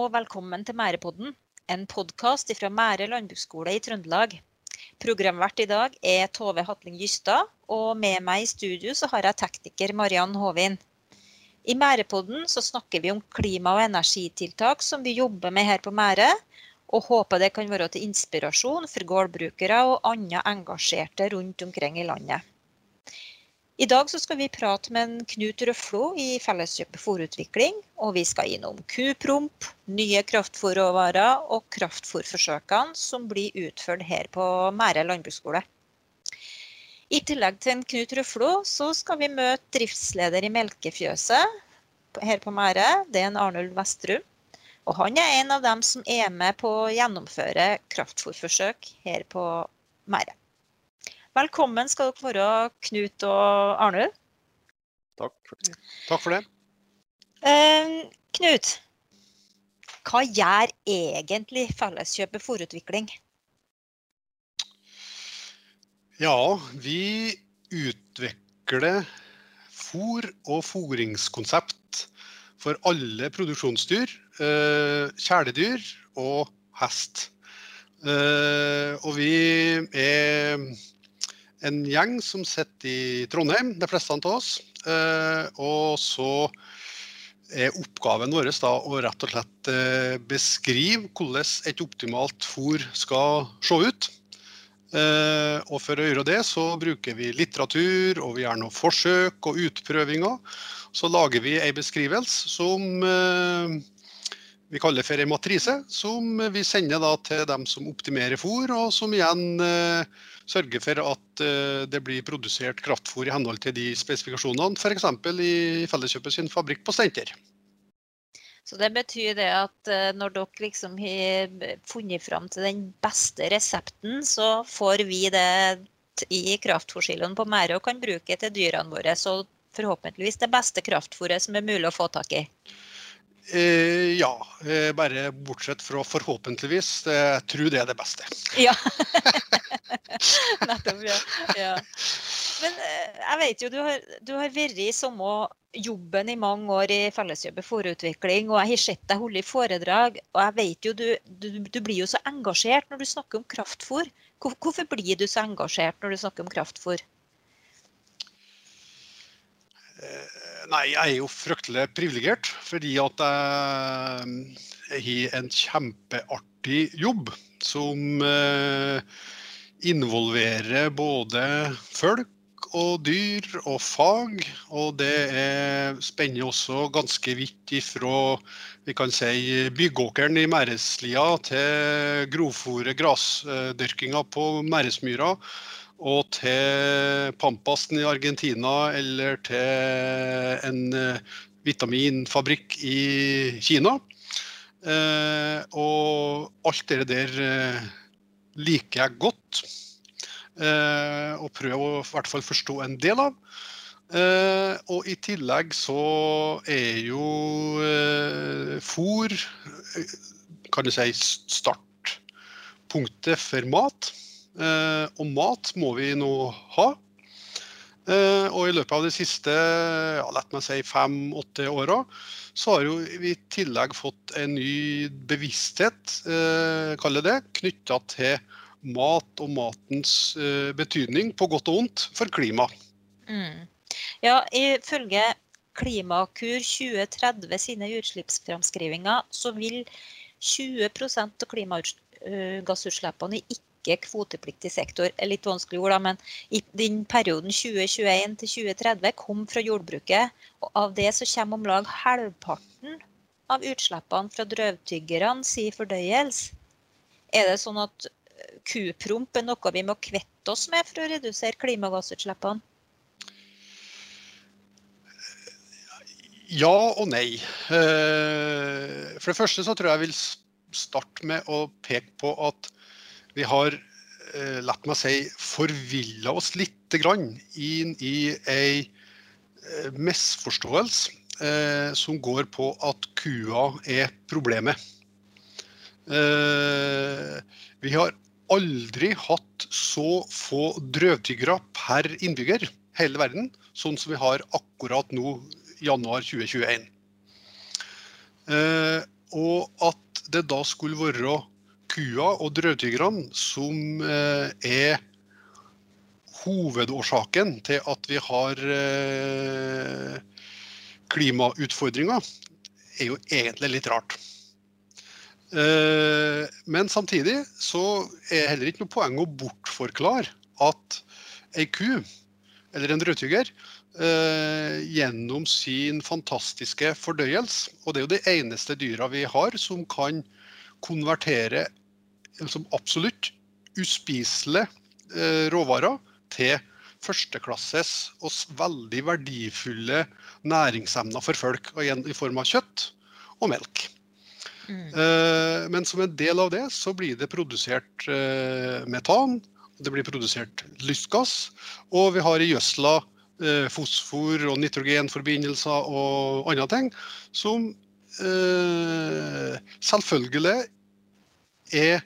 og velkommen til Mærepodden, en podkast fra Mære landbruksskole i Trøndelag. Programvert i dag er Tove Hatling Gystad, og med meg i studio så har jeg tekniker Mariann Håvin. I Mærepodden så snakker vi om klima- og energitiltak som vi jobber med her på Mære, og håper det kan være til inspirasjon for gårdbrukere og andre engasjerte rundt omkring i landet. I dag skal vi prate med en Knut Røflo i Felleskjøpet fòrutvikling. Og vi skal innom kupromp, nye kraftfòrråvarer og kraftfòrforsøkene som blir utført her på Mære landbruksskole. I tillegg til en Knut Røflo, så skal vi møte driftsleder i Melkefjøset her på Mære. Det er en Arnulf Vestrum. Og han er en av dem som er med på å gjennomføre kraftfòrforsøk her på Mære. Velkommen skal dere være, Knut og Arnulf. Takk for. Takk for det. Uh, Knut, hva gjør egentlig Felleskjøpet fòrutvikling? Ja, vi utvikler fôr og fôringskonsept for alle produksjonsdyr, eh, kjæledyr og hest. Eh, og vi er en gjeng som sitter i Trondheim, de fleste av oss. Eh, og så er oppgaven vår da å rett og slett eh, beskrive hvordan et optimalt fôr skal se ut. Eh, og for å gjøre det, så bruker vi litteratur, og vi gjør noen forsøk og utprøvinger. Så lager vi ei beskrivelse som vi kaller for en matrise, som vi sender til dem som optimerer fôr, og som igjen sørger for at eh, det blir produsert kraftfôr i henhold til de spesifikasjonene, f.eks. i Felleskjøpet sin fabrikk på Steinkjer. Så det betyr det at eh, når dere liksom har funnet fram til den beste resepten, så får vi det i kraftfôrsiloen på Mære og kan bruke til dyrene våre. Så forhåpentligvis det beste kraftfôret som er mulig å få tak i. Eh, ja, eh, bare bortsett fra forhåpentligvis. Jeg tror det er det beste. Ja. Nettopp, ja. ja. Men eh, jeg vet jo, du har, du har vært i samme jobben i mange år i Felleskjøpet forutvikling, og jeg har sett deg holde i foredrag. Og jeg vet jo, du, du, du blir jo så engasjert når du snakker om kraftfôr. Hvorfor blir du så engasjert når du snakker om kraftfôr? Nei, jeg er jo fryktelig privilegert fordi at jeg har en kjempeartig jobb som eh, involverer både folk og dyr og fag. Og det er, spenner også ganske vidt ifra vi kan si, byggåkeren i Mæreslia til grovfòret grasdyrkinga på Mæresmyra og til Pampasen i Argentina eller til en eh, vitaminfabrikk i Kina. Eh, og alt det der eh, liker jeg godt. og prøver å i hvert fall forstå en del av. og i tillegg så er jo fôr kan du si startpunktet for mat. Eh, og mat må vi nå ha. Eh, og i løpet av de siste ja, lett meg si fem-åtte åra så har vi i tillegg fått en ny bevissthet, eh, kaller det, knytta til mat og matens eh, betydning, på godt og vondt, for klima. Mm. Ja, ifølge Klimakur 2030 sine utslippsframskrivinger, så vil 20% av klimagassutslippene i ikke-kvotepliktig sektor. er Litt vanskelig ord, men i den perioden 2021 til 2030 kom fra jordbruket. Og av det så kommer om lag halvparten av utslippene fra drøvtyggerne si fordøyelse. Er det sånn at eh, kupromp er noe vi må kvette oss med for å redusere klimagassutslippene? Ja og nei. Eh, for det første så tror jeg jeg vil starte med å peke på at vi har eh, lett meg si, forvilla oss litt grann inn i ei eh, misforståelse eh, som går på at kua er problemet. Eh, vi har aldri hatt så få drøvtyggere per innbygger hele verden, sånn som vi har akkurat nå, januar 2021. Eh, og at det da skulle være kua og drøvtyggerne som eh, er hovedårsaken til at vi har eh, klimautfordringer, er jo egentlig litt rart. Eh, men samtidig så er det heller ikke noe poeng å bortforklare at ei ku, eller en drøvtygger, gjennom sin fantastiske fordøyelse, og det er jo de eneste dyra vi har som kan konvertere som absolutt uspiselige råvarer til førsteklasses og veldig verdifulle næringsemner for folk, i form av kjøtt og melk. Mm. Eh, men som en del av det så blir det produsert eh, metan, det blir produsert lystgass, og vi har i gjødsla eh, fosfor og nitrogenforbindelser og andre ting som selvfølgelig er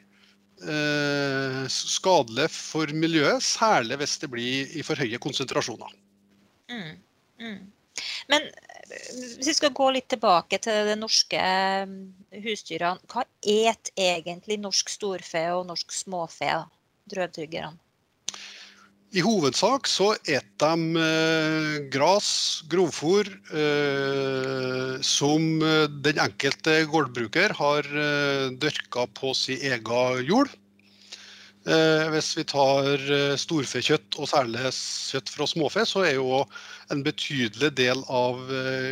eh, skadelig for miljøet, særlig hvis det blir i for høye konsentrasjoner. Mm, mm. Men eh, hvis vi skal gå litt tilbake til de norske eh, husdyrene. Hva et egentlig norsk storfe og norsk småfe, drøvtyggerne? I hovedsak så et de eh, gras, grovfôr, eh, som eh, den enkelte gårdbruker har eh, dyrka på sin egen jord. Eh, hvis vi tar eh, storfekjøtt, og særlig kjøtt fra småfe, så er jo en betydelig del av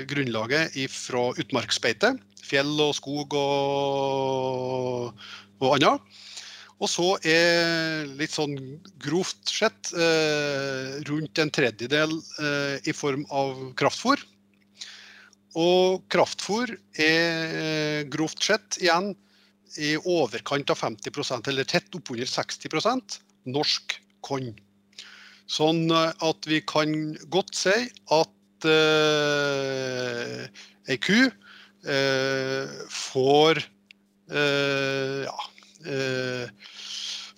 grunnlaget fra utmarksbeite. Fjell og skog og, og annet. Og så er litt sånn grovt sett eh, rundt en tredjedel eh, i form av kraftfôr. Og kraftfôr er eh, grovt sett igjen i overkant av 50% eller tett oppunder 60% norsk korn. Sånn eh, at vi kan godt si at eh, ei ku eh, får eh, ja,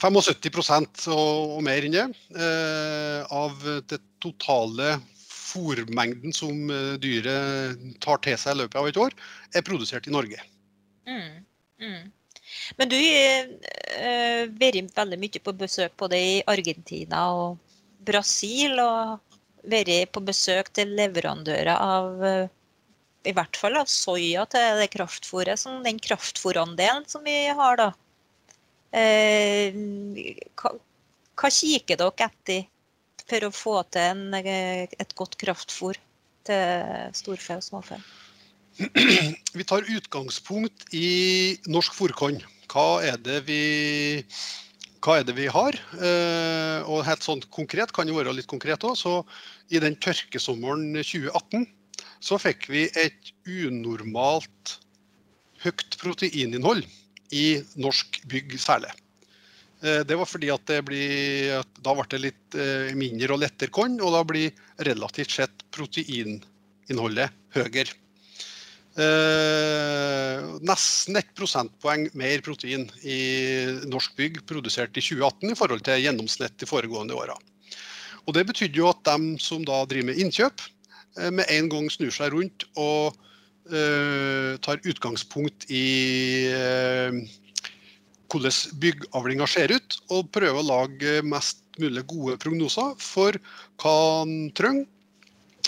75 og, mer enn det eh, av det totale fôrmengden som eh, dyret tar til seg i løpet av et år, er produsert i Norge. Mm, mm. Men du har vært veldig mye på besøk både i Argentina og Brasil, og vært på besøk til leverandører av i hvert fall av soya til det kraftfôret, den kraftfôrandelen som vi har da. Hva, hva kikker dere etter for å få til en, eh, et godt kraftfôr til storfe og småfe? Vi tar utgangspunkt i norsk fòrkorn. Hva hva er det vi har? Eh, og helt sånn konkret kan jo være litt konkret òg. I den tørkesommeren 2018 så fikk vi et unormalt høyt proteininnhold i norsk bygg særlig. Eh, det var fordi at blir, da ble det litt eh, mindre og lettere korn, og da blir relativt sett proteininnholdet høyere. Eh, nesten ett prosentpoeng mer protein i norsk bygg produsert i 2018 i forhold til gjennomsnitt de foregående åra. Det betydde jo at de som da driver med innkjøp, eh, med en gang snur seg rundt og tar utgangspunkt i uh, hvordan byggavlinga ser ut, og prøver å lage mest mulig gode prognoser for hva han trenger.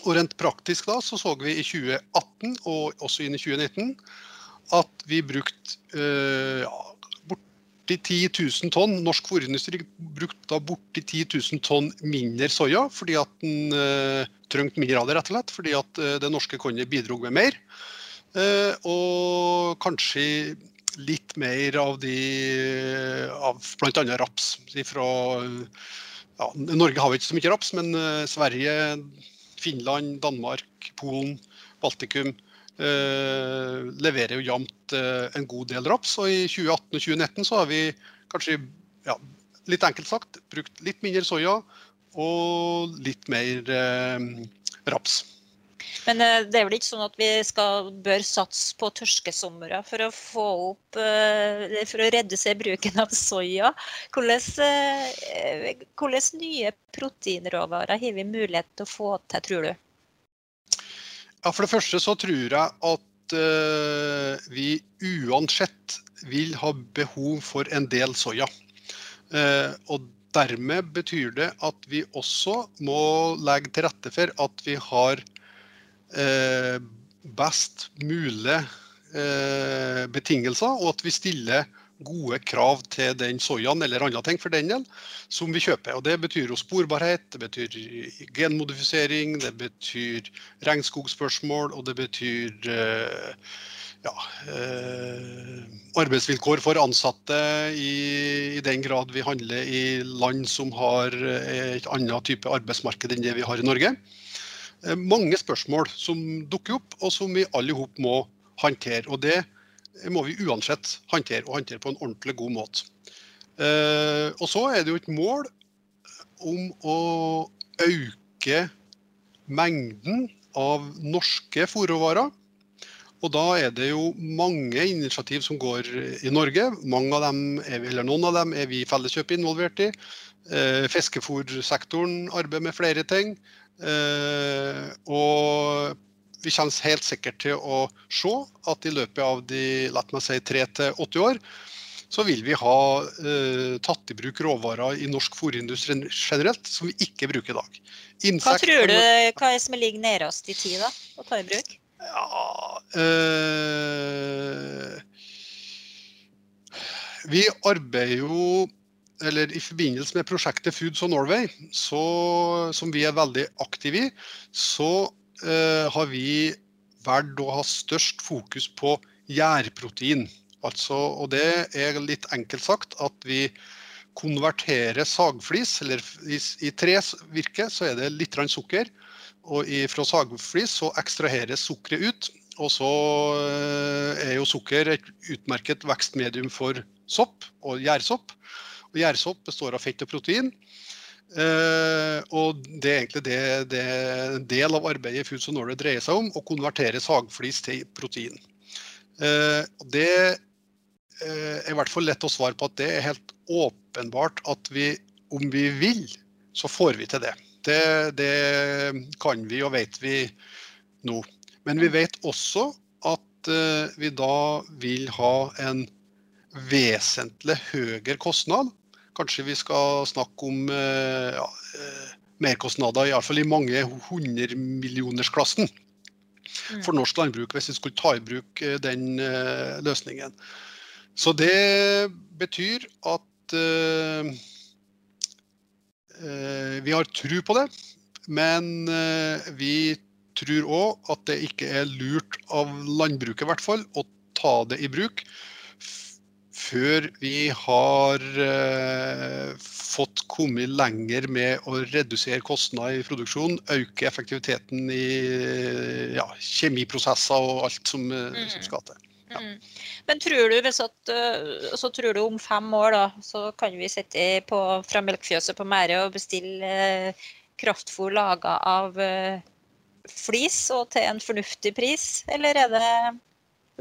Og rent praktisk da, så så vi i 2018 og også inn i 2019 at vi brukte uh, ja, borti 10 000 tonn Norsk fòrindustri brukte borti 10 000 tonn mindre soya fordi at den uh, trengte mindre av det, rett og slett. Fordi at uh, det norske kornet bidro med mer. Uh, og kanskje litt mer av de av bl.a. raps. Fra, ja, Norge har vi ikke så mye raps, men Sverige, Finland, Danmark, Polen, Baltikum Eh, leverer jo jevnt eh, en god del raps. Og i 2018 og 2019 så har vi kanskje, ja, litt enkelt sagt, brukt litt mindre soya og litt mer eh, raps. Men det er vel ikke sånn at vi skal, bør satse på tørskesomre for å få opp For å redusere bruken av soya. Hvilke hvordan nye proteinråvarer har vi mulighet til å få til, tror du? Ja, For det første så tror jeg at eh, vi uansett vil ha behov for en del soya. Uh, og dermed betyr det at vi også må legge til rette for at vi har uh, best mulig betingelser, og at vi stiller gode krav til den soyaen eller andre ting for den del, som vi kjøper. Og Det betyr jo sporbarhet, det betyr genmodifisering, det betyr regnskogspørsmål, og det betyr eh, ja, eh, arbeidsvilkår for ansatte i, i, den grad vi handler i land som har et annet type arbeidsmarked enn det vi har i Norge. Eh, mange spørsmål som dukker opp, og som vi alle må håndtere. Og det må vi uansett håndtere, og håndtere på en ordentlig god måte. Eh, og så er det jo et mål om å øke mengden av norske fôrråvarer. Og da er det jo mange initiativ som går i Norge. Mange av dem er, eller Noen av dem er vi i Felleskjøp involvert i. Eh, Fiskefòrsektoren arbeider med flere ting. Eh, og vi kommer helt sikkert til å se at i løpet av de la meg si, tre til åtte år, så vil vi ha eh, tatt i bruk råvarer i norsk fôrindustri generelt som vi ikke bruker i dag. Insekt, hva tror du hva er som ligger nærmest i tid da, å ta i bruk? Ja, øh, vi arbeider jo eller I forbindelse med prosjektet Foods of Norway, så, som vi er veldig aktive i, så eh, har vi valgt å ha størst fokus på gjærprotein. Altså, og det er litt enkelt sagt at vi konverterer sagflis, eller i, i trevirke så er det litt sukker. Og i, fra sagflis så ekstraheres sukkeret ut. Og så eh, er jo sukker et utmerket vekstmedium for sopp og gjærsopp. Og gjærsopp består av fett og protein. Uh, og det er egentlig det, det del av arbeidet i Foods of Norway dreier seg om, å konvertere sagflis til protein. Uh, det uh, er i hvert fall lett å svare på at det er helt åpenbart at vi, om vi vil, så får vi til det. Det, det kan vi og vet vi nå. Men vi vet også at vi da vil ha en vesentlig høyere kostnad Kanskje vi skal snakke om eh, ja, eh, merkostnader iallfall i mange hundremillionersklassen mm. for norsk landbruk hvis vi skulle ta i bruk eh, den løsningen. Så det betyr at uh, vi har tro på det, men uh, vi tror òg at det ikke er lurt av landbruket i hvert fall å ta det i bruk før vi har eh, fått kommet lenger med å redusere kostnader i produksjon, øke effektiviteten i ja, kjemiprosesser og alt som, mm. som skal til. Ja. Mm. Men tror du, at, eh, så tror du om fem år da, så kan vi sitte på, fra melkefjøset på Mære og bestille eh, kraftfôr laga av eh, flis og til en fornuftig pris, eller er det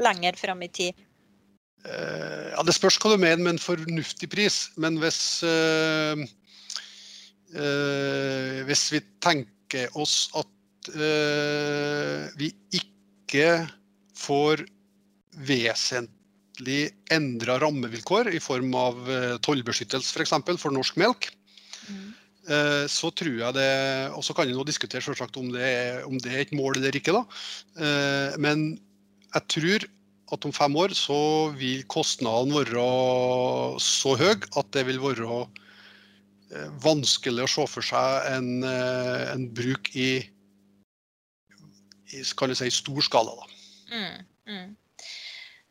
lenger fram i tid? Eh, ja, Det spørs hva du mener med en fornuftig pris. Men hvis, øh, øh, hvis vi tenker oss at øh, vi ikke får vesentlig endra rammevilkår i form av tollbeskyttelse f.eks. For, for norsk melk, mm. så tror jeg det Og så kan vi nå diskutere selvsagt om det, er, om det er et mål eller ikke. da, Men jeg tror at om fem år så vil kostnaden være så høy at det vil være eh, vanskelig å se for seg en, eh, en bruk i, i si, stor skala. Mm, mm.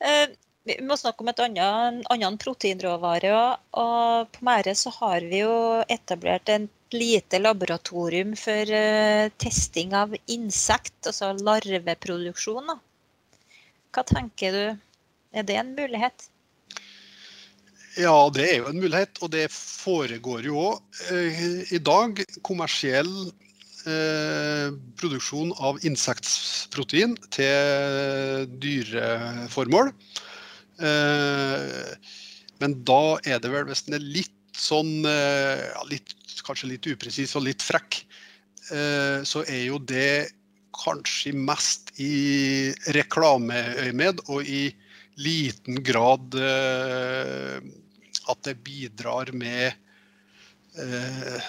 Eh, vi må snakke om et annet, annen proteinråvare. Og på Mære så har vi jo etablert et lite laboratorium for uh, testing av insekt, altså larveproduksjon. Da. Hva tenker du, er det en mulighet? Ja, det er jo en mulighet, og det foregår jo òg eh, i dag kommersiell eh, produksjon av insektprotein til dyreformål. Eh, men da er det vel hvis den er litt sånn ja, litt, Kanskje litt upresis og litt frekk, så er jo det kanskje mest i reklameøyemed og i liten grad eh, at det bidrar med eh,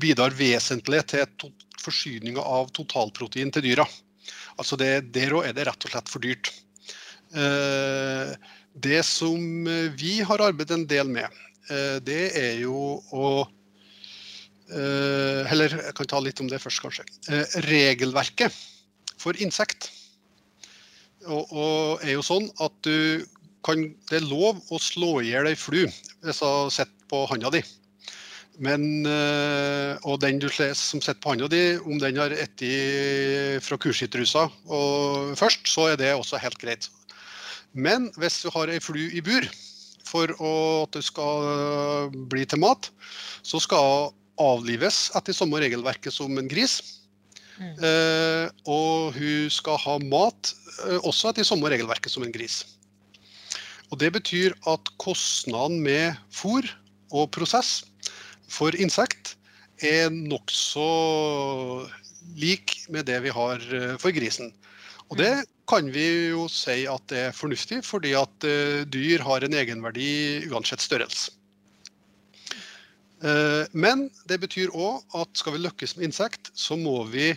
bidrar vesentlig til forsyninga av totalprotein til dyra. Altså det, Der òg er det rett og slett for dyrt. Eh, det som vi har arbeidet en del med, eh, det er jo å Eller jeg kan ta litt om det først, kanskje. Regelverket for insekt og, og er jo sånn at du kan, det er lov å slå i hjel ei flu hvis du sitter på handa di. Men, og den du som sitter på handa di, om den har spist fra kuskittrusa først, så er det også helt greit. Men hvis du har ei flu i bur for at det skal bli til mat, så skal avlives etter samme regelverket som en gris. Mm. Eh, og hun skal ha mat eh, også etter samme regelverket som en gris. Og Det betyr at kostnaden med fôr og prosess for insekt er nokså lik med det vi har eh, for grisen. Og det kan vi jo si at det er fornuftig, fordi at uh, dyr har en egenverdi uansett størrelse. Uh, men det betyr òg at skal vi lykkes med insekt, så må vi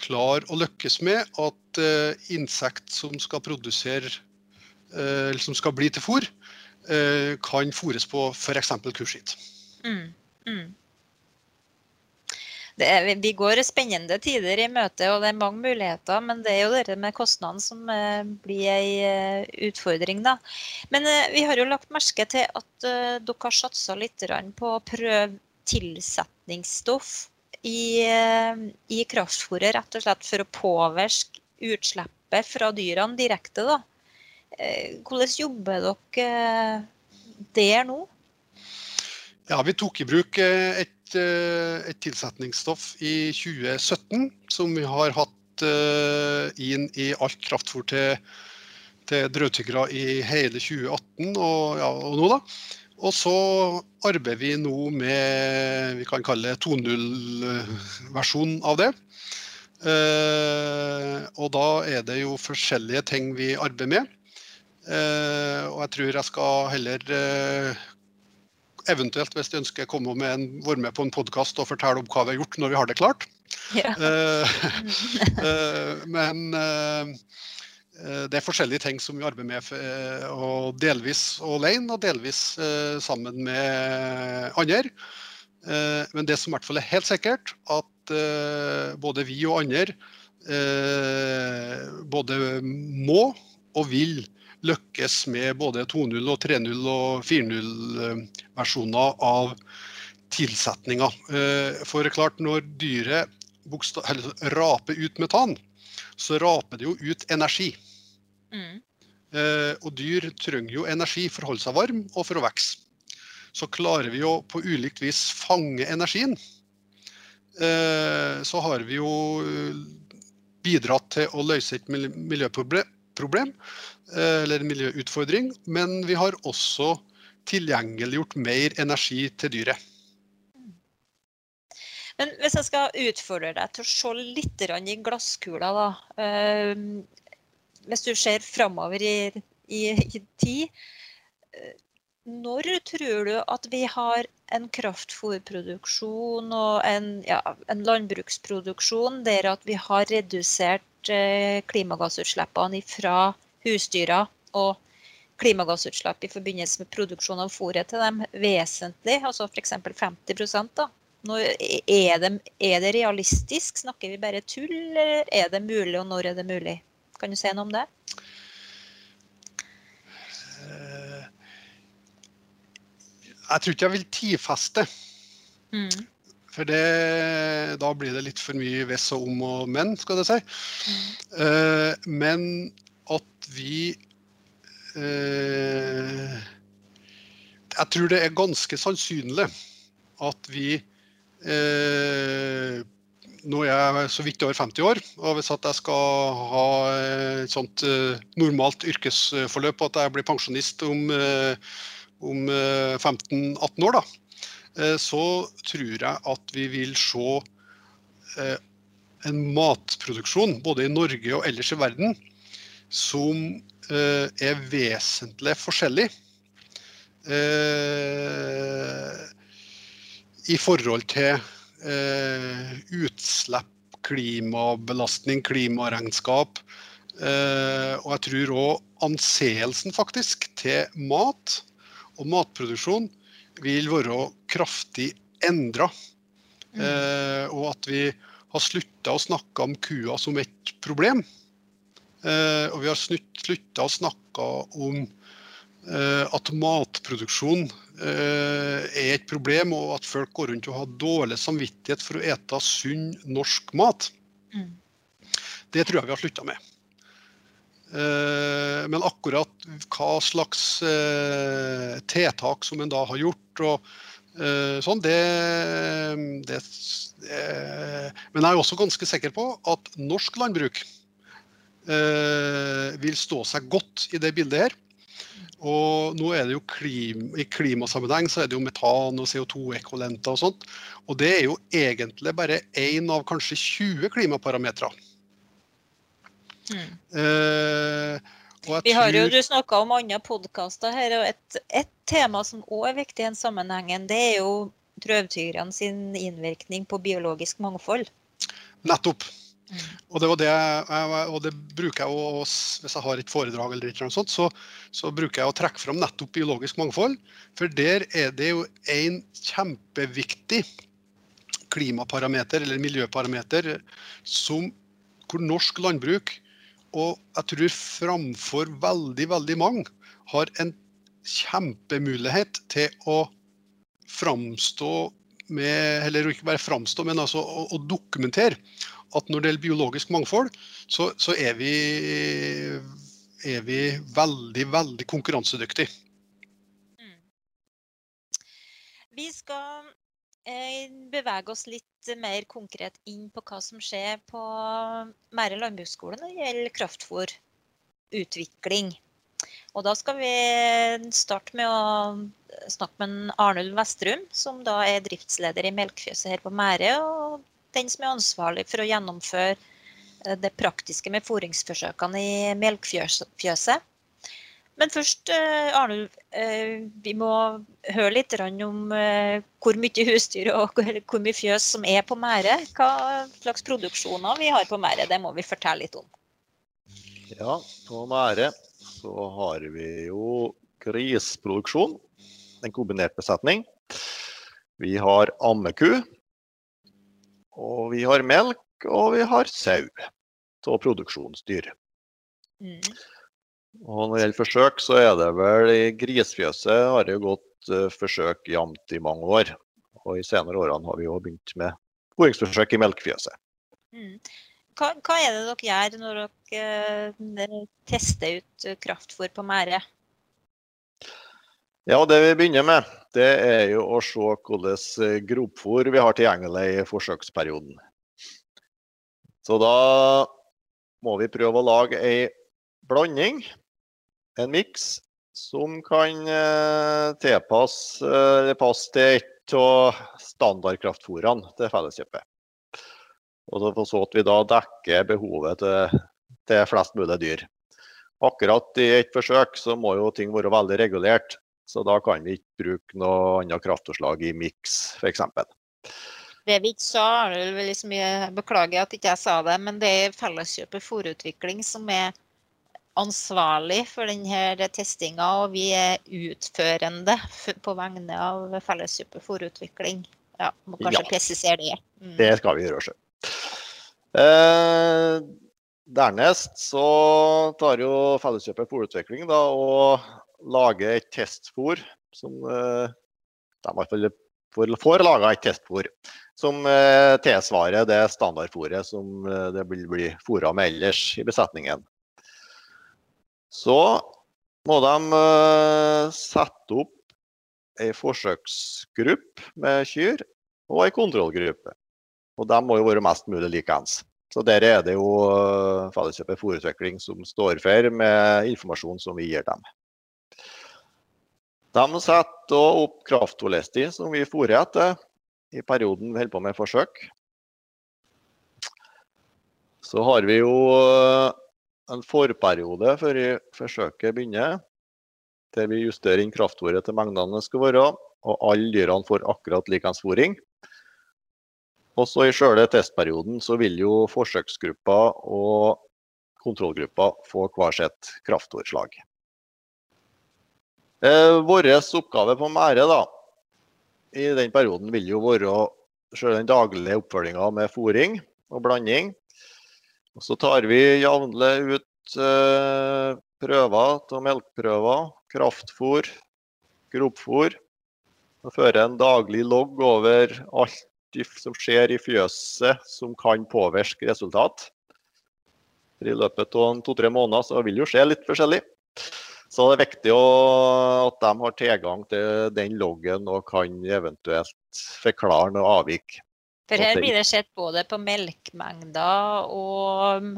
klare å lykkes med at uh, insekt som skal produsere eller som skal bli til fôr, kan fôres på f.eks. kurskitt. Mm, mm er, vi går spennende tider i møte, og det er mange muligheter. Men det er jo dette med kostnadene som eh, blir ei eh, utfordring, da. Men eh, vi har jo lagt merke til at dere har satsa litt på å prøve tilsetningsstoff i, i kraftfôret, rett og slett for å påvirke utslippet fra dyrene direkte. da. Hvordan jobber dere der nå? Ja, Vi tok i bruk et Eh, et tilsetningsstoff i 2017 som vi har hatt eh, inn i alt kraftfôr til, til drøvtyggere i hele 2018 og, ja, og nå, da. Og så arbeider vi nå med vi kan kalle 2.0-versjonen av det. Eh, og da er det jo forskjellige ting vi arbeider med. Eh, og jeg tror jeg skal heller eh, eventuelt hvis de ønsker komme med en, være med på en podkast og fortelle om hva vi har gjort når vi har det klart. Ja. Uh, uh, men uh, det er forskjellige ting som vi arbeider med, og delvis alene og delvis sammen med andre. Men det som i hvert fall er helt sikkert, at både vi og andre både må og vil lykkes med både 2.0, og 3.0 og 4.0-versjoner av tilsetninga. Eh, for klart, når dyret raper ut metan, så raper det jo ut energi. Mm. Eh, og dyr trenger jo energi for å holde seg varm og for å vokse. Så klarer vi jo på ulikt vis fange energien. Eh, så har vi jo bidratt til å løse et miljøproblem Eh, en miljøutfordring, men vi har også tilgjengeliggjort mer energi til dyret. Men hvis jeg skal utfordre deg til å se litt i glasskula, da. Eh, hvis du ser framover i, i, i tid. Eh, når tror du at vi har en kraftfôrproduksjon og en, ja, en landbruksproduksjon der at vi har redusert klimagassutslippene fra husdyra og klimagassutslipp i forbindelse med produksjon av fôret til dem vesentlig, altså f.eks. 50% da. Nå er, det, er det realistisk? Snakker vi bare tull, eller er det mulig, og når er det mulig? Kan du si noe om det? Eh, jeg tror ikke jeg vil tidfeste. Mm. For det, da blir det litt for mye hvis og om og men, skal det si. Mm. Men at vi eh, Jeg tror det er ganske sannsynlig at vi eh, Nå er jeg så vidt over 50 år, og hvis jeg skal ha et sånt eh, normalt yrkesforløp, og at jeg blir pensjonist om, eh, om 15-18 eh, år, da, eh, så tror jeg at vi vil se en matproduksjon, både i Norge og ellers i verden, som eh, er vesentlig forskjellig. Eh, I forhold til eh, utslipp, klimabelastning, klimaregnskap. Eh, og jeg tror òg anseelsen faktisk til mat og matproduksjon vil være kraftig endra. Mm. Eh, og at vi har slutta å snakke om kua som et problem. Eh, og vi har slutta å snakke om eh, at matproduksjon eh, er et problem, og at folk går rundt og har dårlig samvittighet for å ete sunn norsk mat. Mm. Det tror jeg vi har slutta med. Eh, Men akkurat hva slags tiltak som en da har gjort, og sånn, det, det Men jeg er også ganske sikker på at norsk landbruk vil stå seg godt i det bildet her. Og nå er det jo klim, I klimasammenheng så er det jo metan og CO2-ekkolenter og sånt. Og det er jo egentlig bare én av kanskje 20 klimaparametere. Mm. Eh, Vi har jo, Du snakka om andre podkaster her, og et, et tema som òg er viktig i den sammenhengen, det er jo drøvtyggerne sin innvirkning på biologisk mangfold. Nettopp. Og det, det, og det bruker jeg å, hvis jeg har et foredrag, eller noe sånt, så, så bruker jeg å trekke fram nettopp biologisk mangfold. For der er det jo en kjempeviktig klimaparameter, eller miljøparameter, som, hvor norsk landbruk, og jeg tror framfor veldig, veldig mange, har en kjempemulighet til å framstå med, eller ikke bare framstå, men altså å, å dokumentere at når det gjelder biologisk mangfold, så, så er, vi, er vi veldig, veldig konkurransedyktige. Mm. Vi skal eh, bevege oss litt mer konkret inn på hva som skjer på Mære landbruksskole når det gjelder kraftfôrutvikling. Og da skal vi starte med å snakke med Arnulf Vestrum, som da er driftsleder i Melkfjøset her på Mære, og den som er ansvarlig for å gjennomføre eh, det praktiske med fôringsforsøkene i Melkfjøset. Men først, eh, Arnulf, eh, vi må høre litt om hvor mye husdyr og hvor mye fjøs som er på Mære. Hva slags produksjoner vi har på Mære, det må vi fortelle litt om. Ja, på Mære så har vi jo grisproduksjon, en kombinert besetning. Vi har ammeku, og vi har melk, og vi har sau av produksjonsdyr. Mm. Og når det gjelder forsøk, så er det vel i grisfjøset har det jo gått eh, forsøk jevnt i mange år. Og i senere årene har vi jo begynt med fôringsforsøk i melkefjøset. Mm. Hva, hva er det dere gjør når dere eh, tester ut eh, kraftfôr på Mære? Ja, det vi begynner med, det er jo å se hvordan gropfôr vi har tilgjengelig i forsøksperioden. Så da må vi prøve å lage ei blanding, en miks, som kan eh, tilpasse eller passe til et av standardkraftfôrene til Felleskjøpet. Og så- så at vi da dekker behovet til, til flest mulig dyr. Akkurat i et forsøk så må jo ting være veldig regulert, så da kan vi ikke bruke noe annet kraftforslag i miks, f.eks. Det vi ikke sa, liksom, jeg beklager at ikke jeg sa det, men det er Felleskjøpet Fòrutvikling som er ansvarlig for denne testinga, og vi er utførende på vegne av Felleskjøpet Fòrutvikling. Ja, må kanskje Ja. presisere det. Mm. Det skal vi gjøre sjøl. Eh, dernest så tar jo Felleskjøpet Fòrutvikling og lager et testfôr som eh, de i hvert fall får, får laga et testfôr som eh, tilsvarer det standardfôret som eh, det vil bli fôra med ellers i besetningen. Så må de sette opp ei forsøksgruppe med kyr og ei kontrollgruppe. Og de må jo være mest mulig likeens. Så der er det jo Felleskjøpet fôrutvikling som står for med informasjon som vi gir dem. De setter opp kraftfôrlister som vi fôrer etter i perioden vi holder på med forsøk. Så har vi jo eh, en forperiode før forsøket begynner, der vi justerer inn kraftfôret til mengdene det skal være, og alle dyrene får akkurat likeens fôring. Og så i sjøle testperioden så vil jo forsøksgruppa og kontrollgruppa få hver sitt kraftfôrslag. Eh, Vår oppgave på Mære da, i den perioden vil jo være selv den daglige oppfølginga med fôring og blanding. Og så tar vi jevnlig ut eh, prøver til melkeprøver, kraftfôr, gropfôr. Og fører en daglig logg over alt som skjer i fjøset som kan påvirke resultat. I løpet av to-tre måneder så vil jo skje litt forskjellig. Så det er viktig at de har tilgang til den loggen og kan eventuelt forklare noe avvik. For her blir det sett både på melkemengder og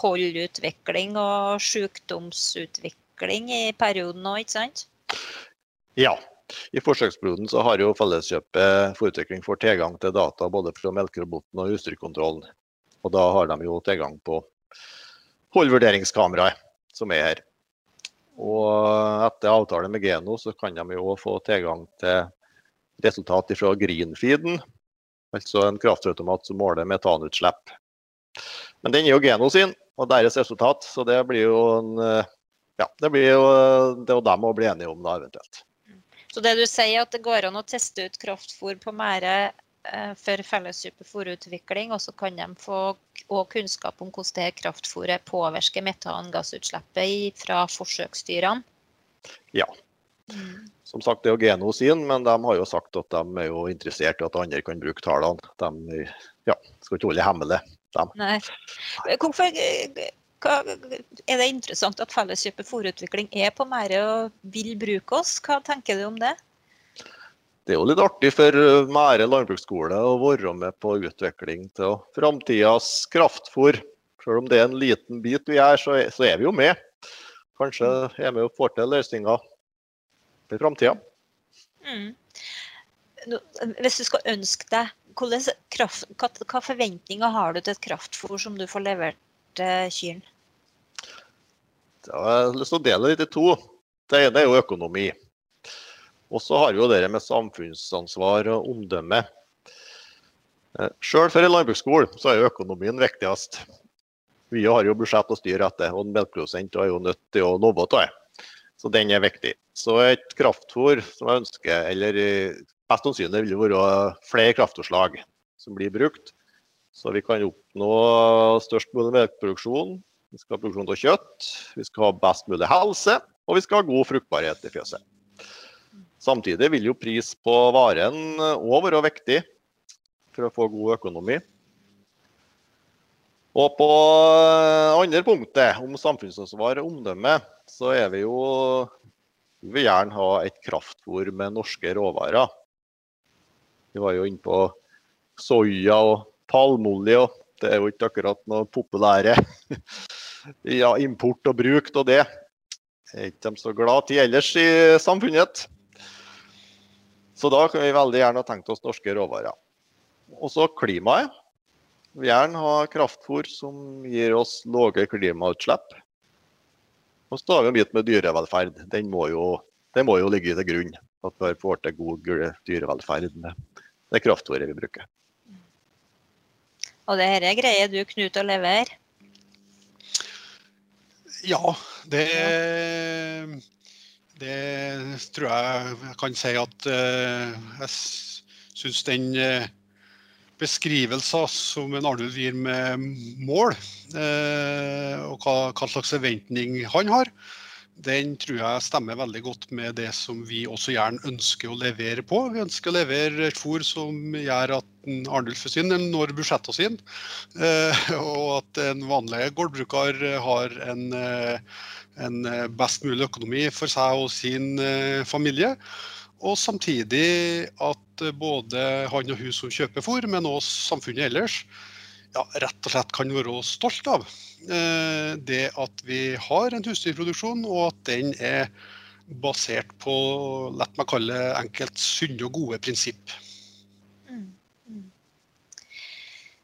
holdutvikling og sykdomsutvikling i perioden òg, ikke sant? Ja. I forsøksperioden så har jo Felleskjøpet for utvikling fått tilgang til data både fra melkeroboten og husdyrkontrollen. Og da har de jo tilgang på holdvurderingskameraet som er her. Og etter avtale med Geno så kan de jo få tilgang til resultat fra greenfeeden, altså en kraftautomat som måler metanutslipp. Men den er jo Geno sin og deres resultat, så det blir jo en ja, det blir jo det og dem å bli enige om da eventuelt. Så det du sier at det går an å teste ut kraftfôr på Mære eh, for felleskjøpet fôrutvikling, og så kan de få kunnskap om hvordan det kraftfòret påvirker metangassutslippet fra forsøksdyrene? Ja. Mm. Som sagt, det er jo Geno sin, men de har jo sagt at de er jo interessert i at andre kan bruke tallene. De ja, skal ikke holde hemmelig. de. Nei. Hvorfor er det interessant at Felleskjøpet fòrutvikling er på Mære og vil bruke oss. Hva tenker du om det? Det er jo litt artig for eh, Mære landbruksskole å være med på utvikling til framtidas kraftfôr. Selv om det er en liten bit vi er, så er vi jo med. Kanskje er vi og får til løsninger for framtida. Mm. Hvis du skal ønske deg, kraft, hva, hva forventninger har du til et kraftfôr som du får levert til kyrne? Jeg har lyst til å dele det litt i to. Det ene er jo økonomi. Og så har vi jo det med samfunnsansvar og omdømme. Eh, Sjøl for en landbruksskole så er jo økonomien viktigst. Vi har jo budsjett å styre etter, og en melkeprodusent er jo nødt til å nå av det. Så den er viktig. Så et kraftfôr som jeg ønsker, eller mest sannsynlig vil det være flere kraftfôrslag som blir brukt, så vi kan oppnå størst mulig melkeproduksjon vi skal ha produksjon av kjøtt, vi skal ha best mulig helse, og vi skal ha god fruktbarhet i fjøset. Samtidig vil jo pris på varen òg være viktig for å få god økonomi. Og på andre punktet, om samfunnsansvar og omdømme, så er vi jo Vi vil gjerne ha et kraftfôr med norske råvarer. Vi var jo inne på soya og palmeolje, og det er jo ikke akkurat noe populære ja, import og bruk av det. Er ikke de så glad til ellers i samfunnet. Så da kan vi veldig gjerne ha tenkt oss norske råvarer. Og så klimaet. Vi vil gjerne ha kraftfôr som gir oss lave klimautslipp. Og så har vi en bit med dyrevelferd. Den må jo, den må jo ligge til grunn. At vi får til god dyrevelferd med det kraftfôret vi bruker. Og det dette greier du, Knut, å levere? Ja, det, det tror jeg jeg kan si at uh, jeg syns den uh, beskrivelsen som en Arnulf gir med mål, uh, og hva, hva, slags forventning han har, den tror jeg stemmer veldig godt med det som vi også gjerne ønsker å levere på. Vi ønsker å levere et fôr som gjør at Arnulf sin når budsjettene sine, eh, og at en vanlig gårdbruker har en, eh, en best mulig økonomi for seg og sin eh, familie. Og samtidig at både han og hun som kjøper fôr, men også samfunnet ellers, ja, rett og slett kan være stolt av. Eh, det at vi har en husdyrproduksjon, og at den er basert på la meg kalle enkelt sunne og gode prinsipp. Mm, mm. Eh,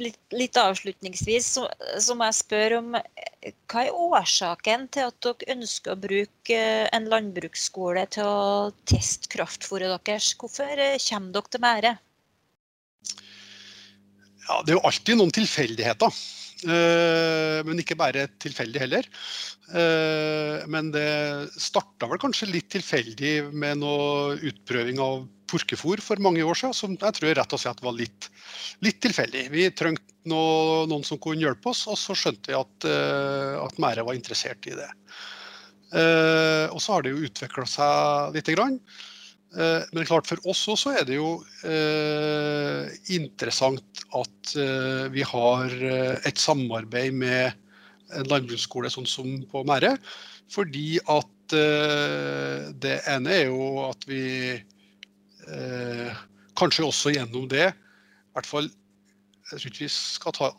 litt, litt avslutningsvis så, så, må jeg spørre om eh, hva er årsaken til at dere ønsker å bruke eh, en landbruksskole til å teste kraftfôret deres? Hvorfor kommer dere til Mære? Ja, det er jo alltid noen tilfeldigheter. Men ikke bare tilfeldig heller. Men det starta vel kanskje litt tilfeldig med noe utprøving av purkefôr for mange år siden, som jeg tror rett og slett var litt, litt tilfeldig. Vi trengte noe, noen som kunne hjelpe oss, og så skjønte vi at, uh, at Mære var interessert i det. Og så har det jo utvikla seg lite grann. Uh, men klart for oss også er det jo interessant at vi har et samarbeid med en landbruksskole sånn som på Mære. Fordi at det ene er jo at vi eh, kanskje også gjennom det, i hvert fall jeg tror ikke vi skal ta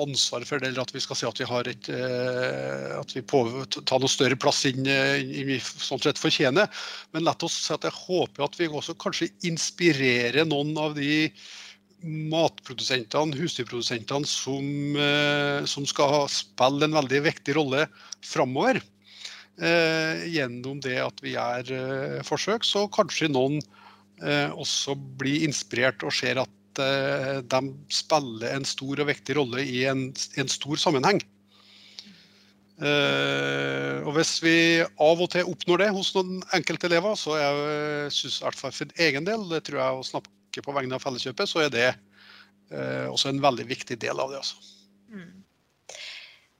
ansvar for det, eller at vi skal si at vi har et, eh, at vi tar noe større plass inn, vi sånn sett fortjener. Men la oss si at jeg håper at vi også kanskje inspirerer noen av de matprodusentene, husdyrprodusentene, som, eh, som skal spille en veldig viktig rolle framover. Eh, gjennom det at vi gjør eh, forsøk, så kanskje noen Eh, også blir inspirert og ser at eh, de spiller en stor og viktig rolle i en, en stor sammenheng. Uh, og Hvis vi av og til oppnår det hos noen enkelte elever, så jeg synes i hvert fall for egen del, det tror jeg å snakke på vegne av Felleskjøpet, så er det uh, også en veldig viktig del av det. Altså. Mm.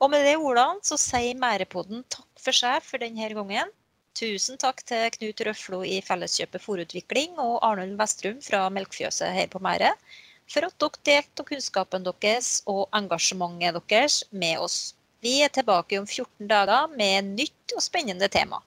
Og med de ordene så sier Mærepodden takk for seg for denne gangen. Tusen takk til Knut Røflo i Felleskjøpet Fòrutvikling og Arnold Vestrum fra Melkfjøset her på Mære for at dere delte kunnskapen deres og engasjementet deres med oss. Vi er tilbake om 14 dager med nytt og spennende tema.